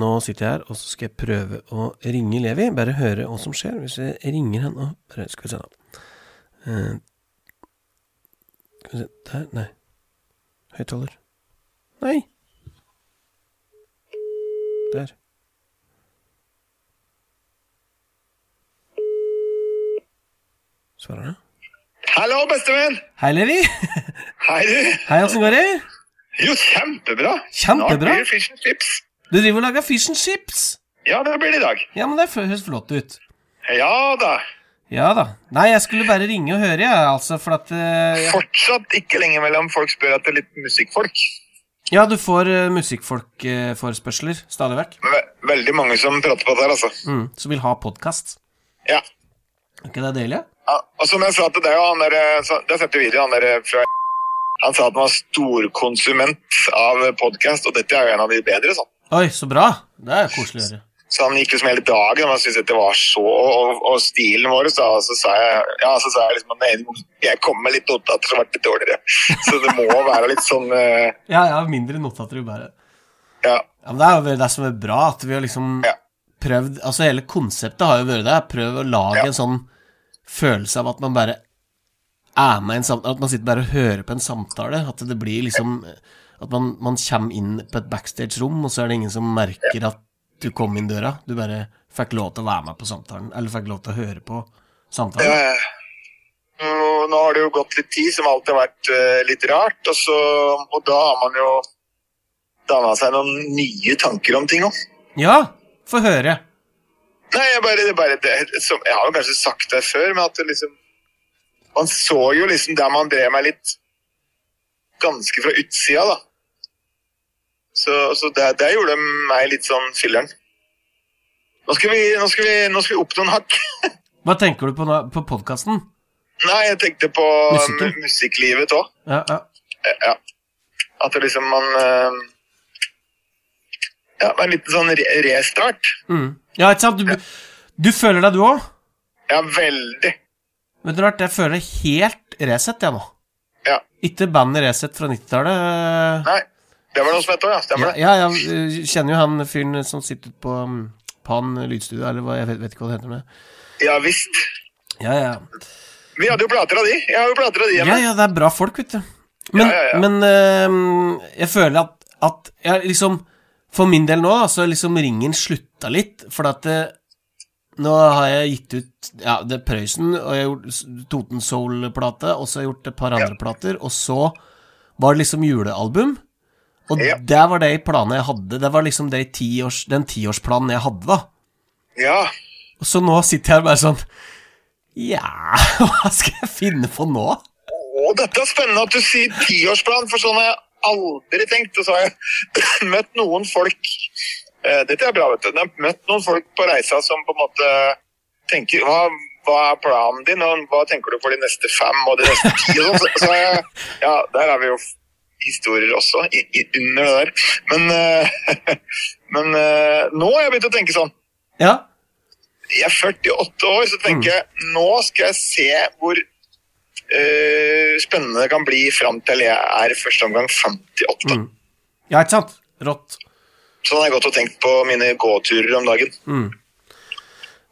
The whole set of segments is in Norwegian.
Nå sitter jeg her, og så skal jeg prøve å ringe Levi. Bare høre hva som skjer hvis jeg ringer han nå. Bare skal vi se, da. Eh, skal vi se Der, nei. Høyttaler. Nei. Der. Svarer han? Hallo, bestevenn! Hei, Levi. Hei, du. Hei, åssen går det? Jo, kjempebra. Kjempebra. Snart blir det fish and chips. Du driver og lager fish and chips? Ja, det blir det i dag. Ja, men det høres flott ut. Ja da. Ja da. Nei, jeg skulle bare ringe og høre, jeg, altså, for at eh, jeg- Fortsatt ikke lenge mellom folk spør etter litt musikkfolk. Ja, du får uh, musikkfolkforespørsler stadig vekk. Ve veldig mange som prater på det her, altså. Mm, som vil ha podkast. Ja. Er ikke det deilig? ja. Og som jeg sa til deg, og han der, så, det setter video, han der fra Han sa at han var storkonsument av podkast, og dette er jo en av de bedre, sånn. Oi, så bra. Det er koselig å høre. Så han gikk liksom hele dagen og han syntes dette var så Og, og, stilen vår, så, så sa jeg ja, så sa jeg liksom at jeg kom med litt notater som ble dårligere. Så det må være litt sånn uh... Ja, ja, mindre notater, jo bare. Ja. Ja, men det er jo det som er bra, at vi har liksom Ja. prøvd Altså, hele konseptet har jo vært det. Prøv å lage Ja. en sånn følelse av at man bare er med i en samtale At man sitter bare og hører på en samtale. At det blir liksom At man, man kommer inn på et backstage-rom, og så er det ingen som merker at du kom inn døra. Du bare fikk lov til å være med på samtalen, eller fikk lov til å høre på samtalen. Ja, nå, nå har det jo gått litt tid, som alltid har vært eh, litt rart. Og, så, og da har man jo danna seg noen nye tanker om ting òg. Ja, få høre. Nei, jeg bare, det bare det, som, Jeg har jo kanskje sagt det før, men at det liksom Man så jo liksom der man drev meg litt ganske fra utsida, da. Så, så det, det gjorde meg litt sånn filleren. Nå skal vi, nå skal vi, nå skal vi opp noen hakk. Hva tenker du på, nå- på podkasten? Nei, jeg tenkte på Musikken? musikklivet òg. Ja, ja. Ja. At det liksom man eh, Ja, en liten sånn re restart. Mm. ja, ikke sant? Du, du føler deg, du òg? Ja, veldig. Vet du hva, jeg føler helt Resett, jeg nå. Ja. Ikke bandet Resett fra 90-tallet. Nei, det var noe som het òg, ja. Ja, Stemmer det. ja, jeg kjenner jo han fyren som sitter på um, Pan lydstudio, eller hva, jeg vet, vet ikke hva det heter. Med. Ja visst. Ja, ja. Vi hadde jo plater av de. Jeg har jo plater av de ja, hjemme. ja, det er bra folk, vet du. Men, Ja, ja, ja. men øhm, jeg føler at, at jeg liksom For min del nå, da, så liksom ringen slutta litt, for at det, nå har jeg gitt ut Ja, det Prøysen, og jeg har gjort Toten Soul-plate, og så har jeg gjort et par andre plater, og så var det liksom julealbum. Og Ja. det var de planene jeg hadde. Det var liksom de tiårs, den tiårsplanen jeg hadde, da. Ja. Så nå sitter jeg her bare sånn Ja, hva skal jeg finne på nå? Å, dette er spennende at du sier tiårsplan, for sånn har jeg aldri tenkt. Og så har jeg møtt noen folk eh, Dette er bra, vet du. Jeg har møtt noen folk på reisa som på en måte tenker hva, hva er planen din, og hva tenker du for de neste fem og de neste ti? Sånn. så, så jeg, ja, der er vi jo historier også i, i, under det der. Men, uh, men uh, nå har jeg begynt å tenke sånn. Ja, Jeg er 48 år, så tenker jeg nå skal jeg se hvor uh, spennende det kan bli fram til jeg er i første omgang 58. Mm. ja ikke sant? Rått. Sånn har jeg gått og tenkt på mine gåturer om dagen.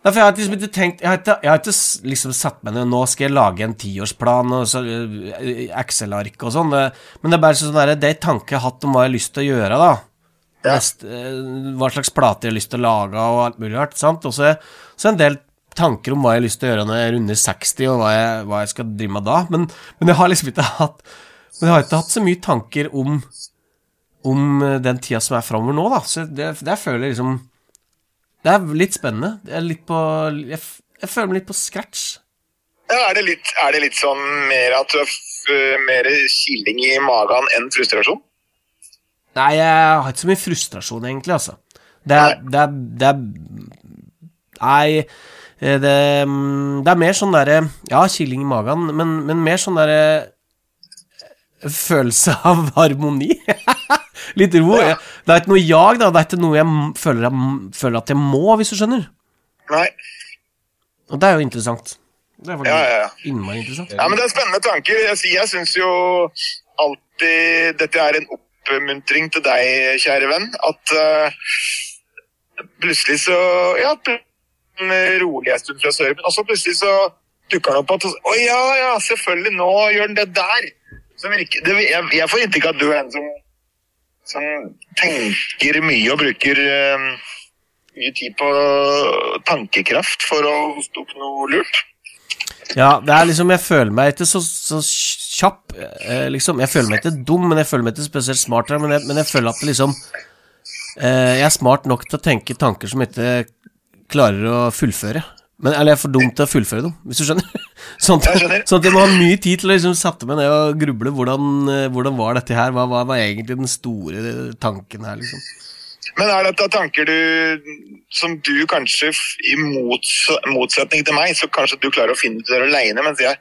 Derfor jeg har liksom ikke tenkt Jeg har ikke, jeg har ikke liksom satt meg ned Nå skal jeg lage en tiårsplan og så eh, Excel-ark og sånn. Men det er bare sånn der, det er tanker jeg har hatt om hva jeg har lyst til å gjøre, da. Ja. Nest, eh, hva slags plater jeg har lyst til å lage og alt mulig rart. Sant? Og så en del tanker om hva jeg har lyst til å gjøre når jeg runder 60, og hva jeg, hva jeg skal drive med da. Men, men jeg har liksom ikke hatt Men jeg har ikke hatt så mye tanker om Om eh, den tida som er framover nå, da. Så det, det føler jeg liksom det er litt spennende. Det er litt på Jeg, jeg føler meg litt på scratch. Ja, er, det litt, er det litt sånn mer at du har mer kiling i magen enn frustrasjon? Nei, jeg har ikke så mye frustrasjon, egentlig, altså. Det er Det er, det er Nei, eh, det, mm, det er mer sånn derre Ja, kiling i magen, men, men mer sånn derre Følelse av harmoni. Litt ro. Ja. Det er ikke noe jag, da. Det er ikke noe jeg føler, jeg, føler at jeg må, hvis du skjønner. Nei. Og det er jo interessant. Det er Ja, ja, ja. innmari interessant. Ja, men det er spennende tanker. Jeg, jeg syns jo alltid dette er en oppmuntring til deg, kjære venn, at uh, plutselig så Ja, en rolig en stund fra sør, men også plutselig så dukker han opp at Å ja, ja, selvfølgelig, nå gjør han det der. Som virker, det, jeg, jeg får inntrykk av at du er en som, som tenker mye og bruker eh, mye tid på tankekraft for å hoste opp noe lurt. Ja, det er liksom Jeg føler meg ikke så, så kjapp, eh, liksom. Jeg føler meg ikke dum, men jeg føler meg ikke spesielt smart. Men jeg, men jeg føler at liksom eh, Jeg er smart nok til å tenke tanker som ikke klarer å fullføre. Men, eller jeg er for dum til å fullføre dem, hvis du skjønner. Sånn at, skjønner. sånn at jeg må ha mye tid til å liksom sette meg ned og gruble. Hvordan, eh, hvordan var dette her? Hva, hva var egentlig den store tanken her, liksom? Men er dette tanker du som du kanskje i mots, motsetning til meg, så kanskje du klarer å finne ut det aleine, mens jeg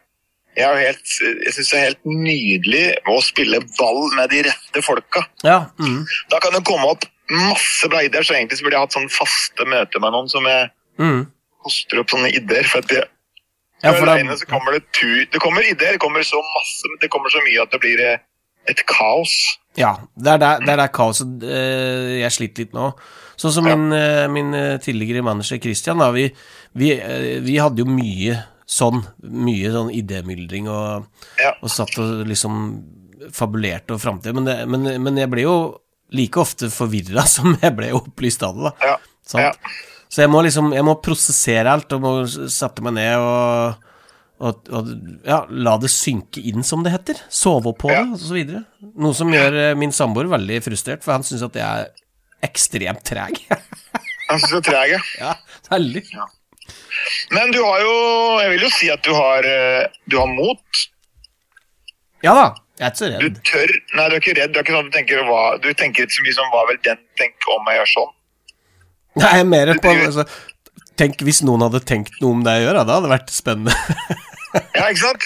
jeg, er helt, jeg syns det er helt nydelig å spille ball med de rette folka. Ja. Mm, Da kan det komme opp masse bra ideer, så egentlig så burde jeg hatt sånn faste møter med noen som jeg mm. Hoster opp sånne ideer. For at det Ja, for alene så kommer det tu, Det kommer ideer, det kommer så masse, men det kommer så mye at det blir eh, et kaos. Ja, det er der, det er der kaoset eh, jeg sliter litt nå. Sånn som Ja. min, eh, min tidligere manager Christian, da, vi, vi, vi hadde jo mye sånn, mye sånn idémyldring og, Ja. og satt og liksom fabulerte og framtid, men, men, men jeg ble jo like ofte forvirra som jeg ble opplyst av det, da. Ja. Sant? Ja. Så jeg må liksom Jeg må prosessere alt og må sette meg ned og, og, og ja, la det synke inn, som det heter. Sove på Ja. det, videre. Noe som gjør eh, min samboer veldig frustrert, for han syns at jeg er ekstremt treg. Han synes du er treg, ja. ja, veldig. Men du har jo Jeg vil jo si at du har, eh, du har mot. Ja da, jeg er ikke så redd. Du tør Nei, du er ikke redd. Du er ikke sånn du tenker hva, Du tenker ikke så mye som hva vil den tenke om jeg gjør sånn? Nei, er mer på altså, Tenk hvis noen hadde tenkt noe om det jeg gjør, da, det hadde vært spennende. Ja, ikke sant?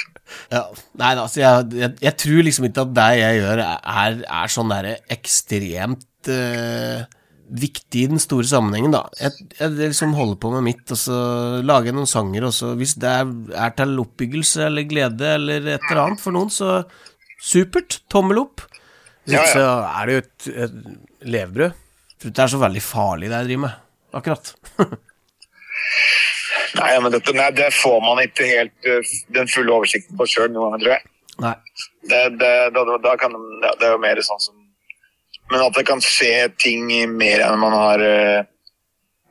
Ja, nei altså jeg, jeg, jeg tror liksom ikke at det jeg gjør er, er sånn derre ekstremt uh, viktig i den store sammenhengen, da. Jeg, jeg liksom holder på med mitt, og så lager jeg noen sanger, og så hvis det er, er til oppbyggelse eller glede eller et eller annet for noen, så supert, tommel opp. Hvis Ja, ja. så er det jo et, et levebrød. For det er så veldig farlig det jeg driver med, akkurat. Nei, men dette, nei, det får man ikke helt eh, den fulle oversikten på sjøl noen ganger, tror jeg. nei. Det, det, da, da- kan, det, det er jo mer sånn som Men at det kan skje ting mer enn man har eh,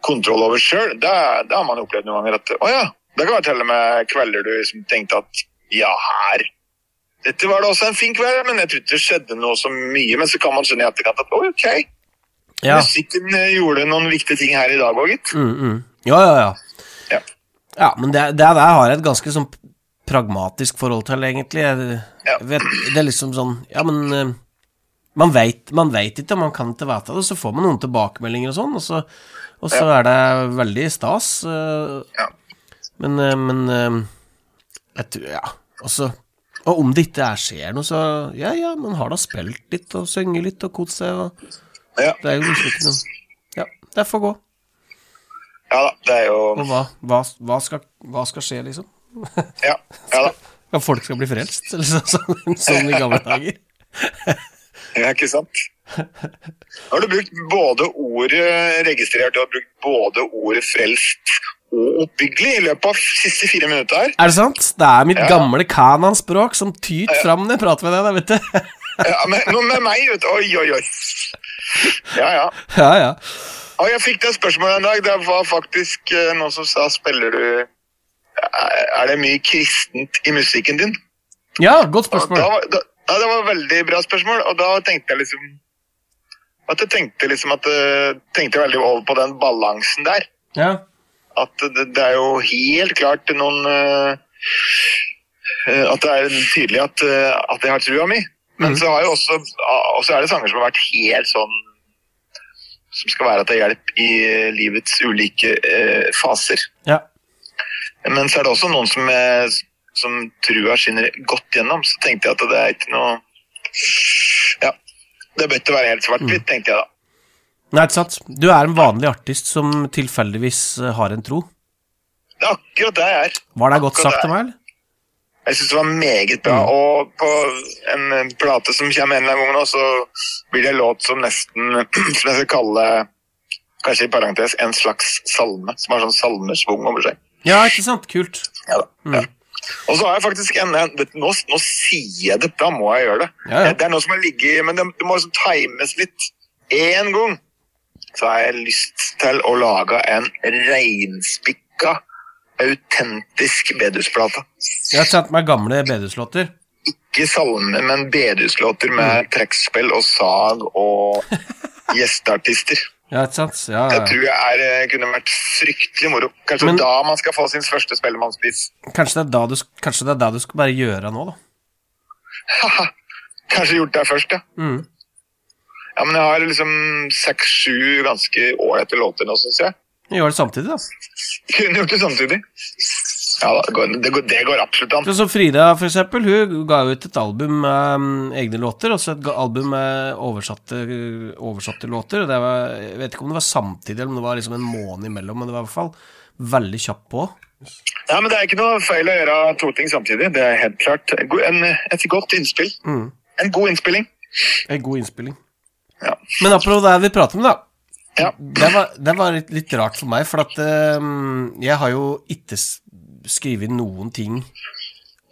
kontroll over sjøl, det, det har man opplevd noen ganger. At å ja, det kan være til og med kvelder du liksom tenkte at ja, her Dette var da også en fin kveld, men jeg tror ikke det skjedde noe så mye. Men så kan man skjønne i etterkant at ok, Ja. musikken eh, gjorde noen viktige ting her i dag òg, gitt. Mm, mm. Ja, ja, ja. Ja. Ja, men det, det der har jeg et ganske sånn pragmatisk forhold til, egentlig. Jeg, Ja. vet, det er liksom sånn Ja, men eh, man veit ikke, man kan ikke vite det, så får man noen tilbakemeldinger og sånn, og så, og så er det veldig stas. eh, Ja. Men, men jeg tror Ja, og Og om det ikke er skjer noe, så Ja, ja, man har da spilt litt og sunget litt og kost seg, og Ja, det er jo liksom ikke noe Ja, det får gå. ja da, det er jo Og hva, hva, hva, skal, hva skal skje, liksom? Ja, ja da. At folk skal bli frelst, eller så, sånn, sånn i gamle dager. Ja, ikke sant? Nå har du brukt både ordet registrert du har brukt både ordet frelst og oppbyggelig i løpet av siste fire minutter her. Er det sant? Det er mitt Ja. gamle kananspråk som tyter fram når jeg prater med deg, da, vet du. Ja, men, noe med meg, vet du. Oi, oi, oi. Ja, ja. Ja, ja. Og jeg fikk det spørsmålet en dag. Det var faktisk eh, noen som sa Spiller du Er er det mye kristent i musikken din? Ja, godt spørsmål. Da, da, ja, det var et veldig bra spørsmål, og da tenkte jeg liksom At jeg tenkte liksom at jeg tenkte veldig over på den balansen der. Ja. At det, det er jo helt klart noen eh, eh, At det er tydelig at, uh, at jeg har trua mi. Men Mhm. så også Og så er det sanger som har vært helt sånn Som skal være til hjelp i livets ulike eh, faser. ja. Men så er det også noen som, er, som trua skinner godt gjennom. Så tenkte jeg at det er ikke noe Ja. Det bør ikke være helt svart-hvitt, tenkte jeg da. Nei, ikke sant. Du er en vanlig artist som tilfeldigvis har en tro. Det er akkurat det jeg er. Var det godt Akkurat sagt av meg, eller? Jeg syns det var meget bra. Mm. Og på en plate som kommer en eller annen gang nå, så blir det en låt som nesten Som jeg skal kalle kanskje i parentes, en slags salme, som har sånn salmesvung over seg. Ja, ikke sant? Kult. Ja, da. ja. Og så har jeg faktisk en, nå, nå sier jeg det, da må jeg gjøre det. Ja, ja. Det er noe som har ligget Men det, det må liksom times litt. Én gang så har jeg lyst til å lage en reinspikka, autentisk bedusplate. Jeg har sendt meg gamle bedehuslåter. Ikke salmer, men bedehuslåter Mm. med trekkspill og sag og gjesteartister. Ja, ikke sant? Ja, ja. Jeg tror jeg er, eh, kunne vært fryktelig moro. Kanskje Men- da man skal få sin første Spellemannspris. Kanskje, kanskje det er da du skal bare gjøre nå, da. Haha. Kanskje gjort det først, ja. Mm. Ja, men jeg har liksom seks-sju ganske ålreite låter nå, syns jeg. Gjør det samtidig, da. Kunne gjort det samtidig. Ja, det, går, det, går, det går absolutt an. Som Frida, for eksempel, hun ga ut et album med mm, egne låter, og så et album med oversatte, oversatte låter. og Det var, jeg vet ikke om det var samtidig, eller om det var liksom en måned imellom, men det var i hvert fall veldig kjapt på. Ja, men Det er ikke noe feil å gjøre to ting samtidig. Det er helt klart. En, en, et godt innspill. Mm. En god innspilling. En god innspilling. Ja. Men apropos det vi prater om, da. Ja. Det var, det var litt, litt rart for meg, for at um, jeg har jo ikke skrevet noen ting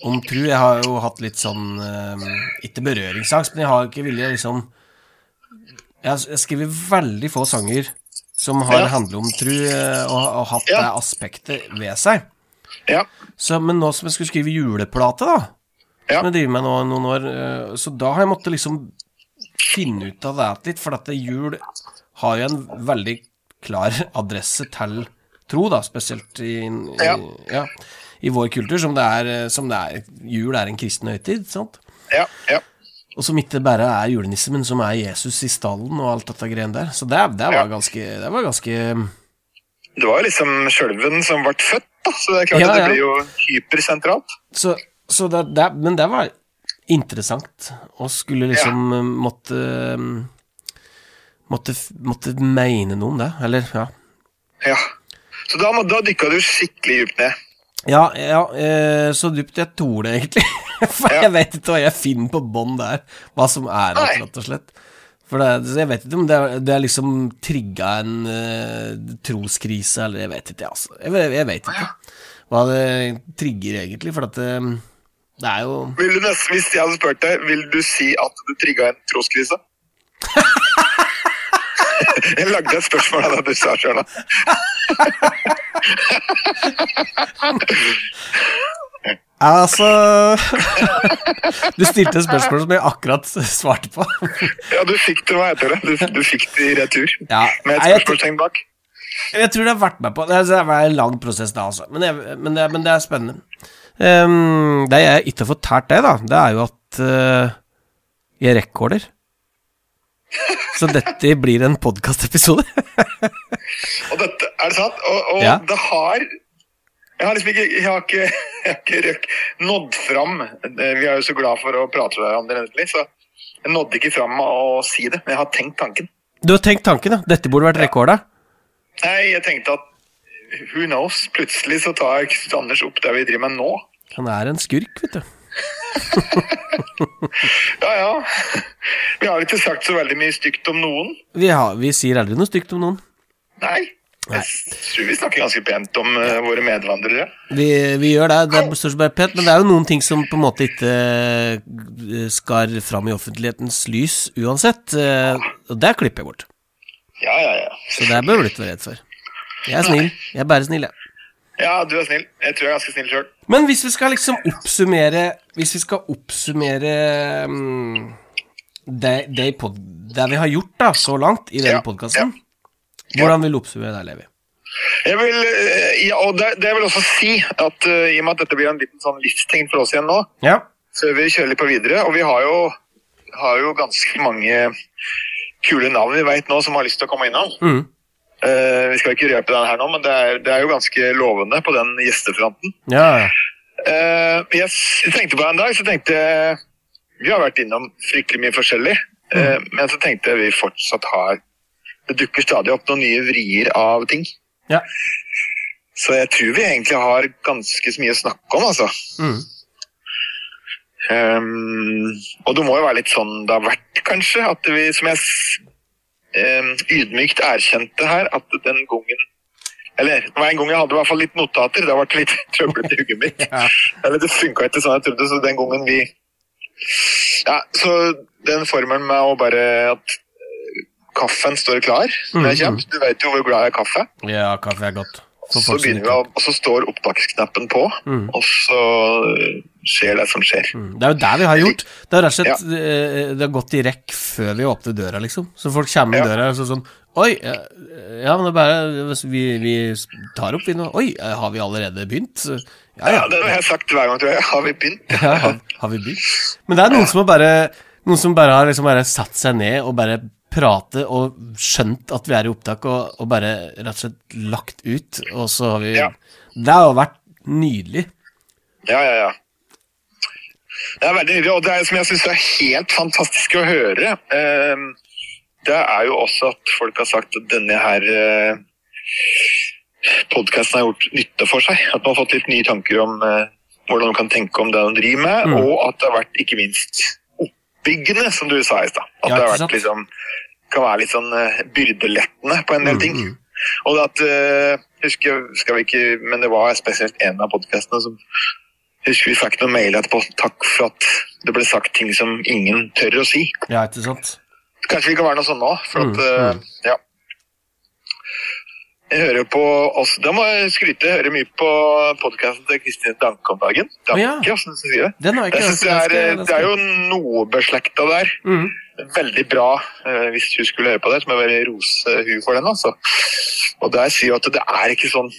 om tru. Jeg har jo hatt litt sånn um, Ikke berøringsangst, men jeg har ikke vilje liksom Jeg har s- jeg har skrevet veldig få sanger som har Ja. handlet om tru, eh, og, og hatt Ja. det aspektet ved seg. Ja. Så, men nå som jeg skulle skrive juleplate, da, Ja. som jeg driver med nå noen år, eh, så da har jeg måttet liksom finne ut av det litt, for at det jul har jo en veldig klar adresse til tro, da, spesielt i, i, Ja. ja, i vår kultur, som det er, eh, som det er Jul er en kristen høytid, sant? Ja. ja. Og som ikke bare er julenissen, men som er Jesus i stallen og alt dette greiene der. Så det, det Ja. var ganske Det var ganske Det var jo liksom sjølven som ble født, da. Så det er klart Ja, at det ja. blir jo hypersentralt. Så, så det, men det var interessant, å skulle liksom eh, måtte eh, måtte, måtte mene noe om det, eller ja. Ja. Så da, da dykka du skikkelig dypt ned. Ja, ja eh, så dypt jeg torde, egentlig. For Ja. jeg vet ikke hva jeg finner på bånn der, hva som er det, Nei. rett og slett. For det, jeg vet ikke om det, det er liksom trigga en uh, troskrise, eller jeg vet ikke, altså. Jeg, vet- jeg vet ikke hva det trigger, egentlig, for at det, det er jo nesten, hvis jeg hadde spurt deg, vil du si at du trigga en troskrise? jeg lagde et spørsmål av det du sa sjøl, da. Altså Du stilte et spørsmål som jeg akkurat svarte på. Ja, du fikk det, hva heter det? Du, du fikk det i retur. Ja, Med et spørsmålstegn bak. jeg tror det har vært med på Det er- en lang prosess, da, altså. Men, jeg, men, det, men det er spennende. Um, det jeg ikke har fortalt deg, da, det er jo at uh, jeg rekorder. Så dette blir en podkastepisode. Og dette, er det sant? Og, og Ja. det har Jeg har liksom ikke Jeg har ikke, jeg har ikke røk, nådd fram. Vi er jo så glad for å prate med hverandre, endelig, så jeg nådde ikke fram med å si det. Men jeg har tenkt tanken. Du har tenkt tanken, ja. Dette burde vært rekorda. Nei, jeg tenkte at who knows? Plutselig så tar Knut Anders opp det vi driver med nå. Han er en skurk, vet du. Ja, ja. Vi har ikke sagt så veldig mye stygt om noen. Vi, har, vi sier aldri noe stygt om noen. Nei. Jeg tror vi snakker ganske pent om uh, våre medvandrere. Vi, vi gjør det. Det er stort sett bare pent, men det er jo noen ting som på en måte ikke uh, skar fram i offentlighetens lys uansett. uh, Og det klipper jeg bort. Ja, ja, ja. Så det bør du ikke være redd for. Jeg er snill. Jeg er bare snill, jeg. Ja, du er snill. Jeg tror jeg er ganske snill sjøl. Men hvis vi skal liksom oppsummere Hvis vi skal oppsummere um, det, det, pod, det vi har gjort da så langt i denne Ja, podkasten, hvordan vil du oppsummere deg, Levi? Jeg vil, eh, ja, og det, det vil også si at uh, i og med at dette blir en liten sånn livstegn for oss igjen nå, Ja. før vi kjører litt på videre, og vi har jo, har jo ganske mange kule navn vi veit nå som har lyst til å komme innom. Mm. Eh, vi skal ikke røpe den her nå, men det er, det er jo ganske lovende på den gjestefronten. Ja, Uh, yes, jeg tenkte på en dag, så tenkte jeg Vi har vært innom fryktelig mye forskjellig, eh, men så tenkte jeg vi fortsatt har Det dukker stadig opp noen nye vrier av ting. ja. Så jeg tror vi egentlig har ganske så mye å snakke om, altså. Mm. Um, og det må jo være litt sånn det har vært, kanskje. At vi, som jeg ydmykt erkjente her at den gangen Eller det var en gang jeg hadde i hvert fall litt notater. Da ble det litt trøblete i hugget mitt. Ja. Eller det funka ikke sånn jeg trodde, så den gangen vi Ja, så den formelen med å bare at eh, kaffen står klar når jeg kommer Du vet jo hvor glad jeg er i kaffe. ja, kaffe er godt. Så begynner vi og så står opptaksknappen på, Mm. og så eh, skjer det som skjer. Mm, Det er jo der vi har gjort. Det har rett og slett ja. Det har gått i rekk før vi åpner døra, liksom. Så folk kommer inn Ja. døra og så sånn Oi, ja, ja, men det er bare vi, vi tar opp, vi nå. Oi, eh, har vi allerede begynt? Ja, Ja, det har jeg sagt hver gang, tror jeg. Har vi begynt? ja har, har vi begynt? Men det er noen som bare Noen som bare har liksom bare satt seg ned og bare prate og skjønt at vi er i opptak, og, og bare rett og slett lagt ut, og så har vi Ja. Det har jo vært nydelig. Ja, ja, ja. Det er veldig nydelig, og det er, som jeg syns er helt fantastisk å høre, eh, det er jo også at folk har sagt at denne her eh, podkasten har gjort nytte for seg. At man har fått litt nye tanker om eh, hvordan man kan tenke om det man driver med, Mm. og at det har vært ikke minst oppbyggende, som du sa i stad. At Ja, det har vært liksom kan være litt sånn eh, byrdelettende på en del Mm, ting. mm. Og at uh, husker, skal vi ikke, Men det var spesielt en av podkastene som Husker vi fikk noen mail etterpå. Takk for at det ble sagt ting som ingen tør å si. Ja, ikke sant? Kanskje vi kan være noe sånn nå. For at, Mm, mm. ja. Jeg hører på oss, Da må jeg skryte. Jeg hører mye på podkasten til Kristin Danke om dagen. Danke, ja. hvordan skal jeg si det? Den har jeg Jeg synes det, er, det er jo noe beslekta der. Mm. Veldig bra eh, hvis hun skulle høre på det. Så må jeg bare rose hun for den. altså. Og der sier hun at det er ikke sånn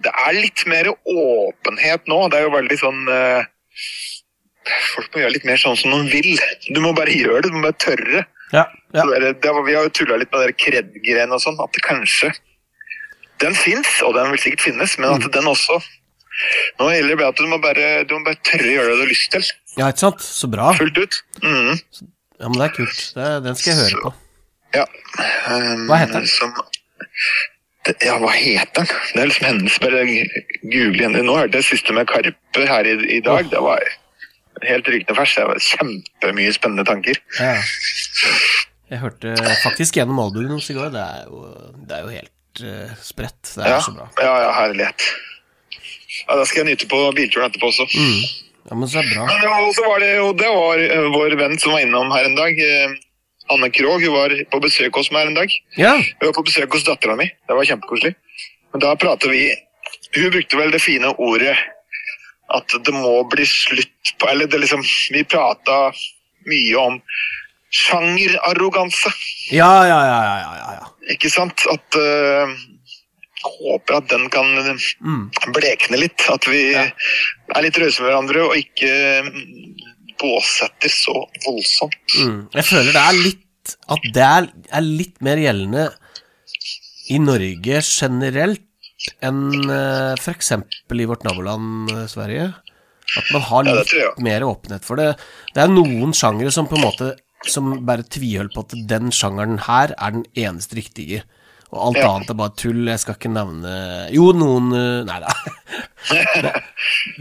Det er litt mer åpenhet nå. Det er jo veldig sånn eh, Folk må gjøre litt mer sånn som de vil. Du må bare gjøre det. Du må bare tørre. Ja, ja. Så det det vi har jo tulla litt med kred-greiene og sånn. At det kanskje Den fins, og den vil sikkert finnes, men Mm. at den også Nå gjelder det at du må bare, du må bare tørre å gjøre det du har lyst til. ja, ikke sant? Så bra. Fullt ut. Mm. Ja, men det er kult. Det, den skal jeg høre på. Ja. Um, Hva heter den? Som, det, ja, hva heter den? Det er liksom hennes Bare google henne. Nå hørte jeg siste med Karpe her i, i dag. Det var helt rykende ferskt. Det var kjempemye spennende tanker. Ja. Jeg hørte faktisk gjennom albumet hennes i går. Det er jo, det er jo helt eh, spredt. Det er Ja, så bra. ja, ja herlighet. Ja, da skal jeg nyte på bilturen etterpå også. Mm. Ja, men så er det bra. Ja, og så var det jo det var eh, vår venn som var innom her en dag. eh, Anne Krogh hun var på besøk hos meg her en dag. Ja. Hun var på besøk hos dattera mi. Det var kjempekoselig. Men da prater vi Hun brukte vel det fine ordet at det må bli slutt på Eller det liksom Vi prata mye om sjangerarroganse, Ja, ja, ja, ja, ja, ja, ja. Ikke sant? At uh, Håper at den kan Mm. blekne litt. At vi Ja. er litt rause med hverandre og ikke påsetter båsetter så voldsomt. Mm. Jeg føler det er litt At det er, er litt mer gjeldende i Norge generelt enn uh, f.eks. i vårt naboland eh, Sverige. At man har litt ja, mer åpenhet for det. Det er noen sjangere som på en måte Som bare tviholder på at den sjangeren her er den eneste riktige. Og alt Ja. annet er bare tull. Jeg skal ikke nevne Jo, noen eh, Nei da.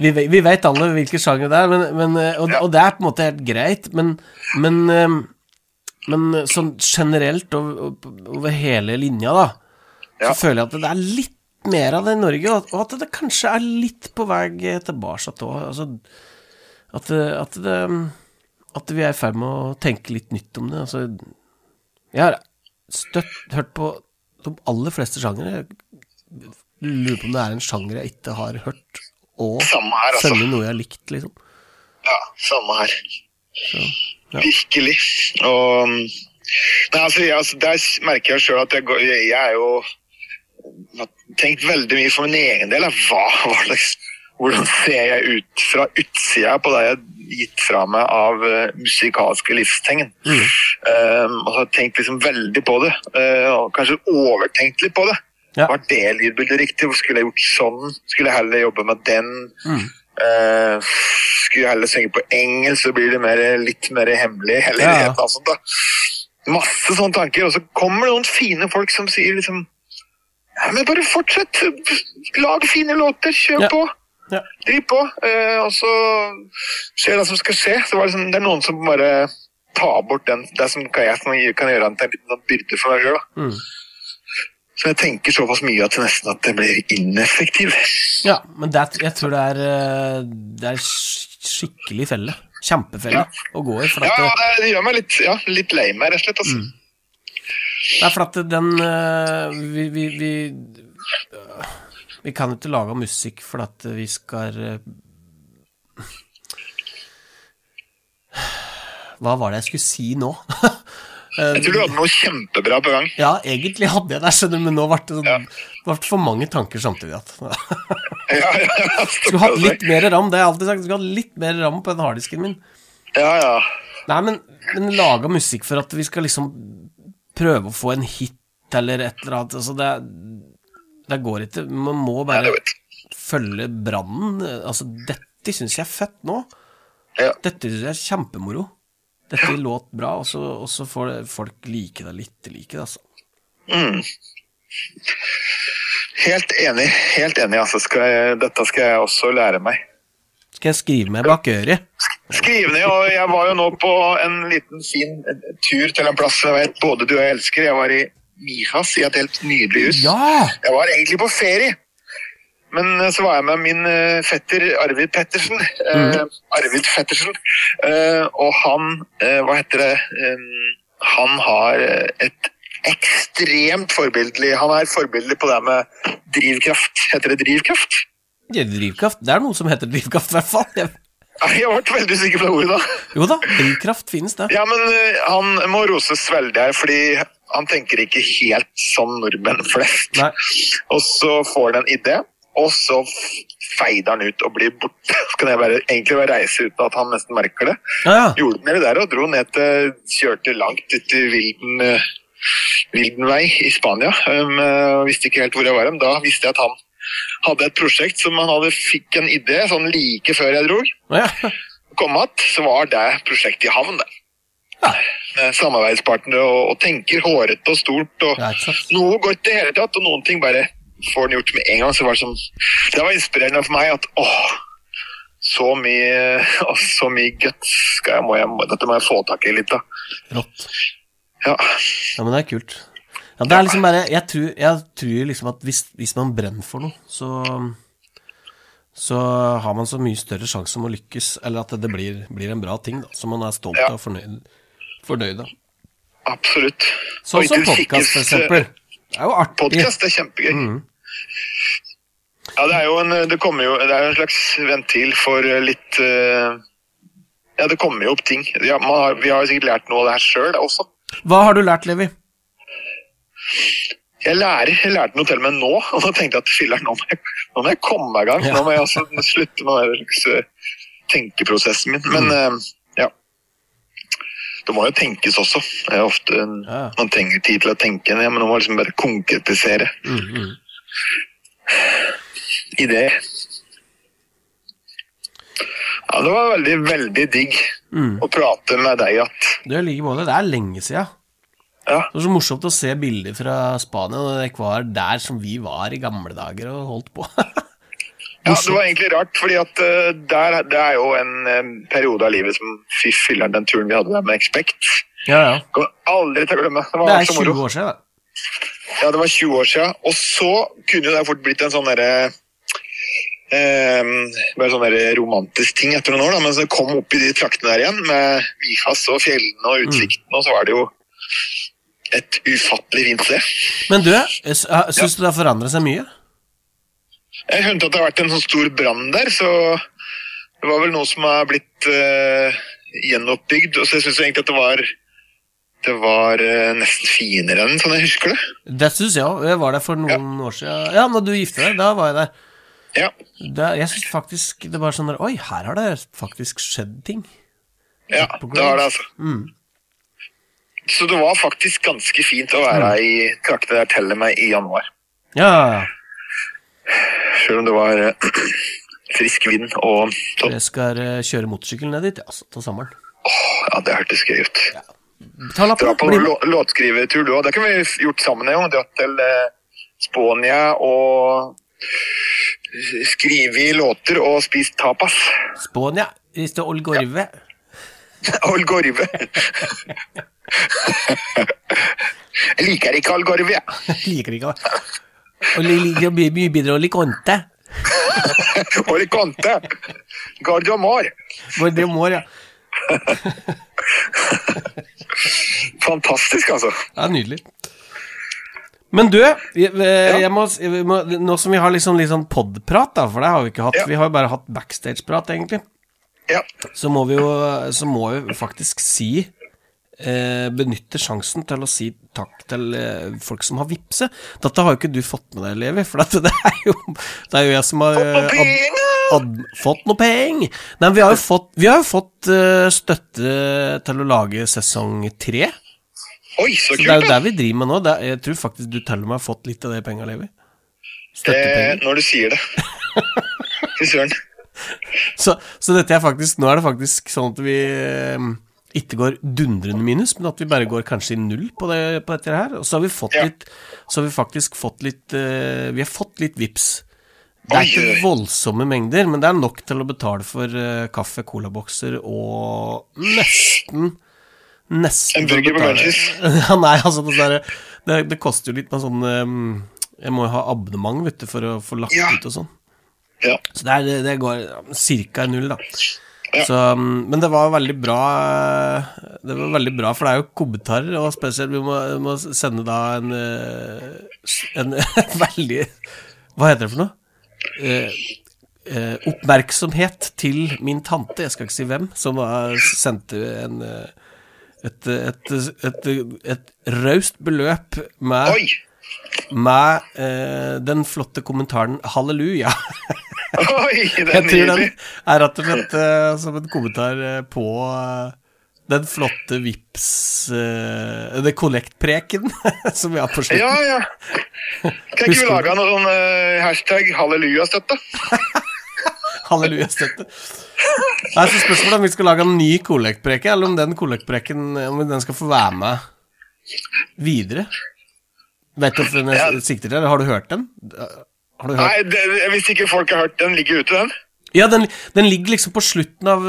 vi, vi vet alle hvilken sjanger det er, men, men, eh, og, og det er på en måte helt greit, men, men, eh, men sånn generelt over, over hele linja, da, Ja. så føler jeg at det er litt mer av det i Norge, og at det kanskje er litt på vei tilbake òg. Altså, at, at, det, at vi er i ferd med å tenke litt nytt om det. Altså, jeg har støtt hørt på de aller fleste sjangere. Lurer på om det er en sjanger jeg ikke har hørt, og her, altså. funnet noe jeg har likt, liksom. Ja, samme her. ja. Virkelig. Og Nei, altså, jeg, altså, Der merker jeg sjøl at jeg, går, jeg, jeg er jo har tenkt veldig mye for min egen del. Hva, hva slags, hvordan ser jeg ut fra utsida på det jeg har gitt fra meg av uh, musikalske livstegn? Mm. Um, og så har jeg tenkt liksom veldig på det, uh, og kanskje overtenkt litt på det. Ja. Var det lydbildet riktig? Hvor Skulle jeg gjort sånn? Skulle jeg heller jobbe med den? Mm. Uh, skulle jeg heller synge på engelsk, så blir det mer, litt mer hemmelig. Eller Ja. annet sånt da. Masse sånne tanker. Og så kommer det noen fine folk som sier liksom ja, men bare fortsett. Lag fine låter. Kjør Ja. på. Ja. Driv på. Eh, og så skjer det som skal skje. Så var det, sånn, det er noen som bare ta bort den, det som kan jeg som kan gjøre en liten byrde for meg sjøl. Mm. Så jeg tenker såpass mye at det nesten at det blir ineffektiv. Ja, men det, jeg tror det er eh, Det er skikkelig felle. Kjempefelle å gå i. Ja, at, ja, det, det, gjør meg litt, ja, litt lei meg, rett og slett. Altså. det er for at den eh, vi, vi, vi, vi kan ikke lage musikk for at vi skal eh, Hva var det jeg skulle si nå? Jeg tror du hadde noe kjempebra på gang. Ja, egentlig hadde jeg det, skjønner du, men nå ble det, sånn, ja. ble for mange tanker samtidig. At. Ja, ja. Skulle hatt litt mer ram, det har jeg alltid sagt. Skulle hatt litt mer ram på den harddisken min. Ja, ja. Nei, men, men laga musikk for at vi skal liksom prøve å få en hit eller et eller annet. Altså, det, det går ikke. Man må bare følge brannen. Altså, dette syns jeg er fett nå. Ja. Dette syns jeg er kjempemoro. Dette låt bra, og så, og så får det- folk like det litt, like det, altså. Mm. Helt enig. Helt enig. Altså, skal jeg, dette skal jeg også lære meg. Skal jeg skrive meg bak øret? Skriv ned, og jeg var jo nå på en liten fin tur til en plass jeg vet både du og jeg elsker. Jeg var i Mijas, i et helt nydelig hus. Ja! Jeg var egentlig på ferie. Men eh, så var jeg med min eh, fetter Arvid Pettersen. eh, Arvid Fettersen. Uh, og han, uh, hva heter det eh, Han har et ekstremt forbildelig Han er forbildelig på det med drivkraft. Heter det drivkraft? Det er Drivkraft. Det er noe som heter drivkraft, i hvert fall. Jeg- ble veldig usikker på det ordet da. Jo da, drivkraft finnes, det. Ja, men han må roses veldig her, fordi han tenker ikke helt som nordmenn flest. Nei. Og så får han en idé, og så feider han ut og blir borte. Så kan jeg bare, egentlig bare reise uten at han nesten merker det. Ja, ja. Gjorde den det der og dro ned til Kjørte langt ut i Vilden, vilden Vildenvei i Spania. Um, eh, visste ikke helt hvor jeg var. Men da visste jeg at han hadde et prosjekt som han hadde fikk en idé sånn like før jeg dro. ja. Kom att, så var det prosjektet i havn. det. Ja. Samarbeidspartnere og, og tenker hårete og stort. og ja. Noe går ikke i det hele tatt, og noen ting bare får den gjort med en gang. så var Det sånn, det var inspirerende for meg at åh, så mye, åh, så mye guts skal jeg, må jeg, dette må jeg få tak i litt, da. Rått. Ja, Ja, men det er kult. Ja, det er liksom bare Jeg tror, jeg tror liksom at hvis, hvis man brenner for noe, så så har man så mye større sjanse om å lykkes, eller at det blir, blir en bra ting, da, som man er stolt Ja. av og fornøyd, fornøyd av. absolutt. Sånn som podkast, for eksempel. Det er jo artig. Podcast er kjempegøy. Mm. Ja, det er jo en, det jo, det er en slags ventil for eh, litt uh, Ja, det kommer jo opp ting. Ja, man har, vi har jo sikkert lært noe av det her sjøl også. Hva har du lært, Levi? Jeg lærer, jeg lærte noe til med nå, og da tenkte jeg at filler'n, nå, må jeg- nå må jeg komme meg i gang. Ja. Nå må jeg altså slutte med den eh, tenkeprosessen min. Men Mm. eh, ja. Det må jo tenkes også. Det er ofte en- Ja. Man trenger tid til å tenke, ja, men nå må man liksom bare konkretisere Mm, mm. ideer. Ja, det var veldig, veldig digg Mm. å prate med deg igjen. Du, i like måte. Det er lenge siden. Ja. Det var så morsomt å se bilder fra Spania når dere var der som vi var i gamle dager og holdt på. Ja, det var egentlig rart, fordi at eh, der, det er jo en eh, periode av livet som Fy filler'n, den turen vi hadde der med Expect. ja, ja. Kommer aldri til å glemme. Det Det var er så 20 år siden, da. Ja, det var 20 år siden. Og så kunne det fort blitt en sånn derre Um, bare sånn romantisk ting etter noen år, da. men så kom opp i de traktene der igjen, med Mifas og fjellene og utsikten, og så var det jo et ufattelig fint sted. Men du, syns du det har forandret seg mye? Jeg hørte at det har vært en sånn stor brann der, så det var vel noe som har blitt uh, gjenoppbygd. Og så jeg syns egentlig at det var det var eh, nesten finere enn sånn jeg husker det. Det syns jeg òg. Jeg var der for noen år siden. Ja, når du gifta deg, da var jeg der. Ja, Da, jeg syns faktisk det var sånn der Oi, her har det faktisk skjedd ting. ja det har det, altså. Mm. Så det var faktisk ganske fint å være i traktene der teller meg i januar. Ja, Selv om det var eh, frisk vind og sånn. jeg skal eh, kjøre motorsykkel ned dit, ja, altså, til sommeren. Ja, det hørtes gøy ut. Ta Dra på Bli låtskrivertur du òg. Det kunne vi gjort sammen en gang. Dratt til eh, Spania og skrevet låter og spist tapas. Spania? Hvis det er Olgorve. Algorve. Jeg liker ikke algorve, jeg. Liker ikke. Og li- liker mye bedre og Alicante. Gardiamar. Gardiamar, ja. Fantastisk, altså. Ja, nydelig. Men du, jeg, jeg må, må, nå som vi har liksom, litt sånn podprat, da, for det har vi ikke hatt, Ja. vi har jo bare hatt backstage-prat, egentlig, Ja. så må vi jo, så må vi faktisk si eh, Benytte sjansen til å si takk til eh, folk som har vippse. Dette har jo ikke du fått med deg, Levi, for det, er jo, det er jo jeg som har eh, ad, ad, fått noe penger. Nei, men vi har jo fått, vi har jo fått uh, støtte til å lage sesong tre. Oi, så Så det er jo der vi driver med nå. Er, jeg tror faktisk du til og med har fått litt av det penga, Levi. Eh, når du sier det. Fy søren. Så, så dette er faktisk Nå er det faktisk sånn at vi ikke går dundrende minus, men at vi bare går kanskje i null på, det, på dette her. Og så har vi fått Ja. litt Så har vi faktisk fått litt uh, Vi har fått litt vips. Det er ikke voldsomme mengder, men det er nok til å betale for uh, kaffe, colabokser og nesten Nesten En burger på Munchies. Ja, nei, altså det, der, det, det koster jo litt med sånn um, Jeg må jo ha abonnement, vet du, for å få lagt Ja. ut og sånn. Ja. Så det, er, det går ca. null, da. Ja. Så, um, men det var veldig bra Det var veldig bra, for det er jo kommentarer, og spesielt vi må, må sende da en, eh, en veldig Hva heter det for noe? Eh, eh, oppmerksomhet til min tante, jeg skal ikke si hvem, som da sendte en eh, et, et, et, et, et raust beløp med, Oi! Med eh, den flotte kommentaren 'halleluja'. Oi, det er Jeg tror den er rett og slett eh, som en kommentar eh, på eh, den flotte vips uh, Det kollektpreken som vi har på slutten. Ja, ja. Kan ikke vi lage noe sånn eh, hashtag hallelujastøtte? Halleluja-støtte. Nei, så spørsmålet er om vi skal lage en ny kollektpreke, eller om den kollektpreken Om den skal få være med videre. Vet du hva jeg sikter til? Har du hørt den? Har du hørt? Nei, det, hvis ikke folk har hørt den, ligger ute, den. Ja, den, den ligger liksom på slutten av,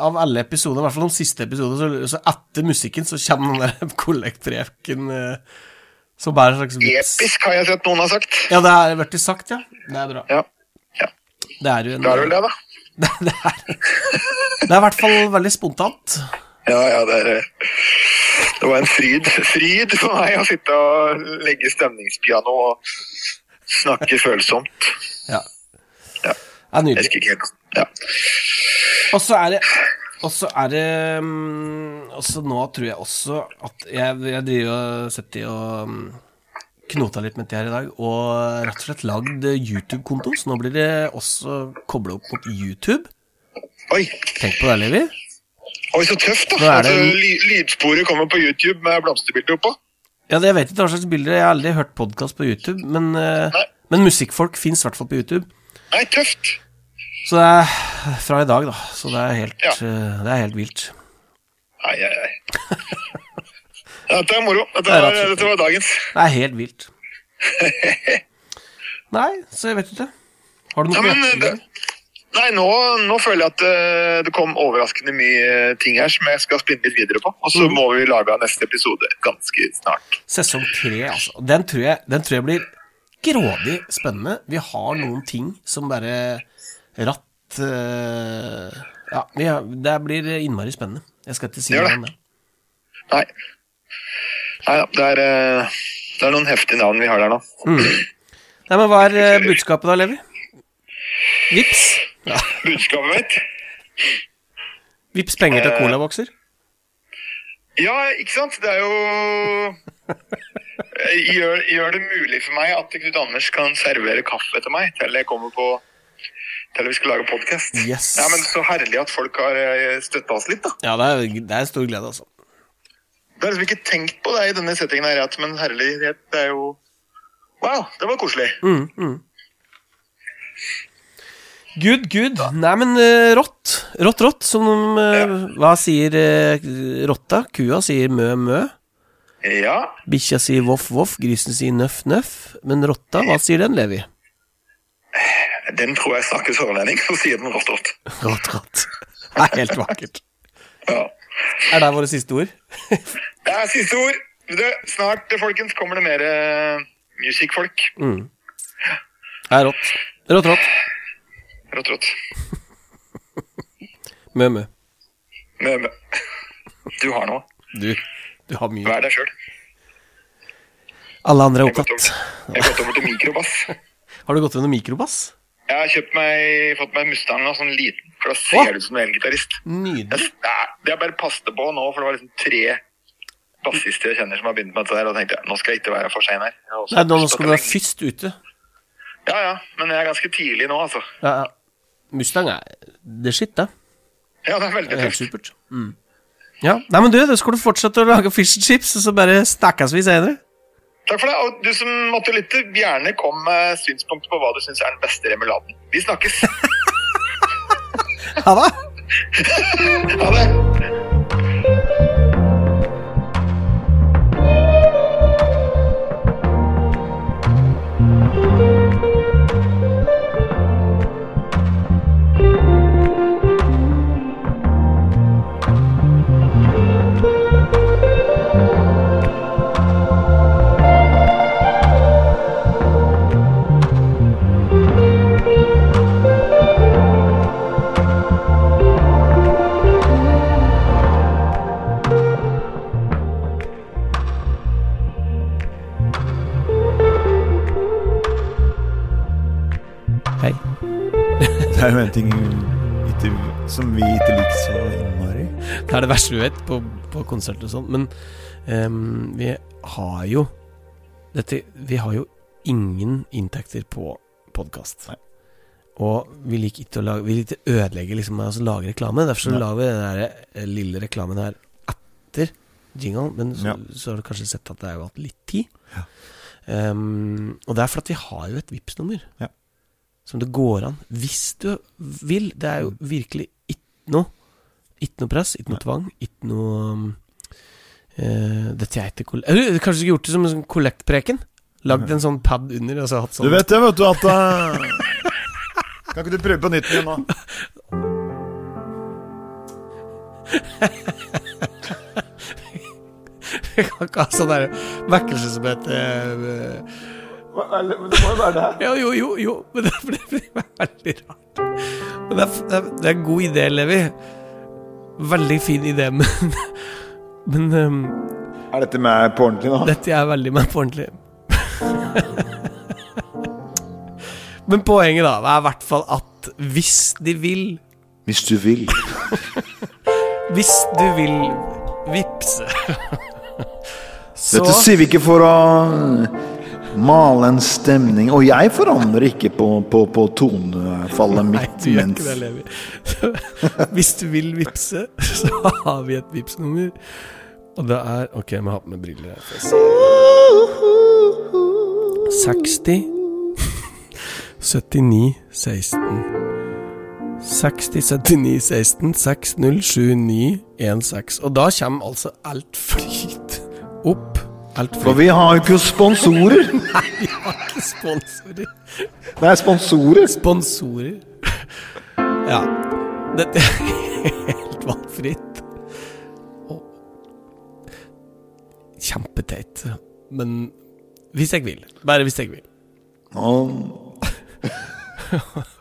av alle episoder, i hvert fall de siste episodene. Så, så etter musikken så kommer den der kollektpreken eh, som bærer en slags vits. Episk, har jeg sett noen har sagt. Ja, det er blitt sagt, ja. Det er bra. Ja. ja. Det er jo en det er vel det, da. det er i hvert fall veldig spontant. Ja, ja, det er eh, Det var en fryd, fryd for meg å sitte og legge stemningspiano og snakke følsomt. Ja. Ja. Det er nydelig. Ja. Og så er det Og så er det mm, Og så nå tror jeg også at Jeg, jeg driver og setter og mm, knota litt med det her i dag, og rett og slett lagd YouTube-konto, så nå blir det også kobla opp mot YouTube. Oi. Tenk på det, Levi. Oi, så tøft, da. At det Altså, lydsporet kommer på YouTube med blomsterbilder oppå. Ja, det- Jeg vet ikke hva slags bilder, jeg har aldri hørt podkast på YouTube, men, eh, men musikkfolk fins i hvert fall på YouTube. Nei, tøft. Så det er fra i dag, da. Så det er helt, Ja. eh, det er helt vilt. Ai, ai, ai. Dette er moro. Dette Det var, absolutt. dette var dagens. Det er helt vilt. Nei, så jeg vet ikke. Har du noe Ja, men, det? Nei, nå, nå føler jeg at eh, det kom overraskende mye eh, ting her som jeg skal spinne litt videre på. Og så mm. må vi lage neste episode ganske snart. Sesong tre, altså. Den tror, jeg, den tror jeg blir grådig spennende. Vi har noen ting som bare ratt uh, Ja, har, det blir innmari spennende. Jeg skal ikke si noe om det. Nei. Nei da, det er, det er noen heftige navn vi har der nå. Nei, men Hva er budskapet da, Levi? Vips. Ja. Budskapet mitt? Vips penger til Eh. colabokser. Ja, ikke sant? Det er jo gjør, gjør det mulig for meg at Knut Anders kan servere kaffe til meg til jeg kommer på til vi skal lage podkast. Yes. Ja, men så herlig at folk har støtta oss litt, da. Ja, det er, det er stor glede, altså. Det har liksom ikke tenkt på det i denne settingen her, men herlighet, det er jo Wow, det var koselig. Mm, mm. Good, good. Nei, men uh, rått. Rått, rått. Som eh, Hva sier uh, rotta? Kua sier mø, mø. Ja. Bikkja sier voff, voff. Grisen sier nøff, nøff. Men rotta, hva sier den, Levi? Den tror jeg snakker sørlending, så sier den rått rått. Rått, rått. Det er helt vakkert. Ja. Er det våre siste ord? Det er siste ord. Du, snart, folkens, kommer det mer uh, music-folk. Mm. Det er rått. Rått, rått. Rått, rått. Mø, mø. Men, men. Du har noe. Du, du har mye. Vær deg sjøl. Alle andre er har opptatt. jeg har gått over til mikrobass. Har du gått over til mikrobass? Jeg har kjøpt meg, fått meg Mustang og sånn liten, for da ser du ut som en elgitarist. Nydelig. Jeg- Det har bare passet på nå, for det var liksom tre bassister jeg kjenner som har begynt med dette der, og tenkte jeg nå skal jeg ikke være for sein her. Jeg Nei, nå skal du være først ute. Ja, ja, men jeg er ganske tidlig nå, altså. Ja, ja. Mustang er det shit, det. Ja, det er veldig Det er supert. Mm. Ja, Nei, men du, da skal du fortsette å lage fish and chips, og så bare snakkes vi senere. Takk for det, og du som måtte lytte, gjerne kom med synspunkter på hva du syns er den beste remuladen. Vi snakkes. Ha det! Ha det! Ting ikke, som vi ikke liker så innmari. Det er det verste vi vet på, på konserter og sånn, men um, vi har jo dette, Vi har jo ingen inntekter på podkast. Og vi liker ikke å lage Vi liker ikke ødelegge liksom, altså lage reklame. Derfor så ja. lager vi den der eh, lille reklamen her etter jingle. Men så, Ja. så har du kanskje sett at det har jo hatt litt tid. Ja. Um, og det er fordi vi har jo et Vipps-nummer Ja. Som det går an, hvis du vil. Det er jo virkelig ikke noe Ikke noe press, ikke noe tvang, ikke noe uh, eh, Dette er ikke. Eller, Kanskje du skulle gjort det som en sånn kollektpreken? Lagd en sånn pad under og så hatt sånn Du vet det, vet du, at uh... Kan ikke du prøve på nytt igjen nå? Vi kan ikke ha sånn vekkelse som heter eh, Det må jo være det. Ja, jo, jo, jo, men det blir veldig rart. Men det er, det er, en god idé, Levi. Veldig fin idé, men Men um, Er dette med på ordentlig nå? dette er veldig meg på ordentlig. men poenget, da, er i hvert fall at hvis de vil Hvis du vil. Hvis du vil vippse Så Dette sier vi ikke for å male en stemning. Og jeg forandrer ikke på, på, på tonefallet Nei, mitt du gjør ikke det, Levi. Hvis du vil vippse, så har vi et vippsnummer. Og det er Ok, jeg må ha på meg briller her. 60 79 16 60 79 16 60 79 16 Og da kommer altså alt flyt opp. For vi har jo ikke sponsorer. Nei, vi har ikke sponsorer. Det er sponsorer. Sponsorer. Ja. Dette er helt valgfritt. Og Kjempeteit. Men hvis jeg vil. Bare hvis jeg vil. Og